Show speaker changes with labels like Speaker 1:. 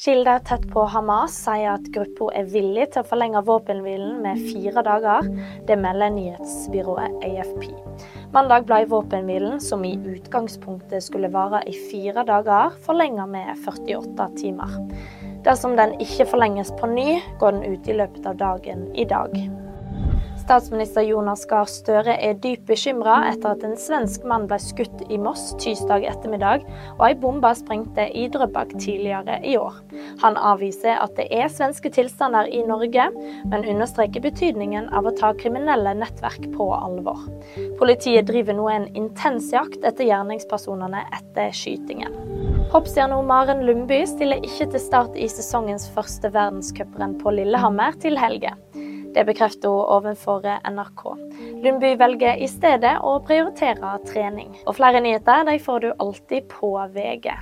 Speaker 1: Kilder tett på Hamas sier at gruppa er villig til å forlenge våpenhvilen med fire dager. Det melder nyhetsbyrået AFP. Mandag ble våpenhvilen, som i utgangspunktet skulle vare i fire dager, forlenget med 48 timer. Dersom den ikke forlenges på ny, går den ut i løpet av dagen i dag. Statsminister Jonas Gahr Støre er dypt bekymra etter at en svensk mann ble skutt i Moss tirsdag ettermiddag, og ei bombe sprengte i Drøbak tidligere i år. Han avviser at det er svenske tilstander i Norge, men understreker betydningen av å ta kriminelle nettverk på alvor. Politiet driver nå en intens jakt etter gjerningspersonene etter skytingen. Hoppstjerna Maren Lundby stiller ikke til start i sesongens første verdenscuprenn på Lillehammer til helga. Det bekrefter hun overfor NRK. Lundby velger i stedet å prioritere trening. Og flere nyheter får du alltid på VG.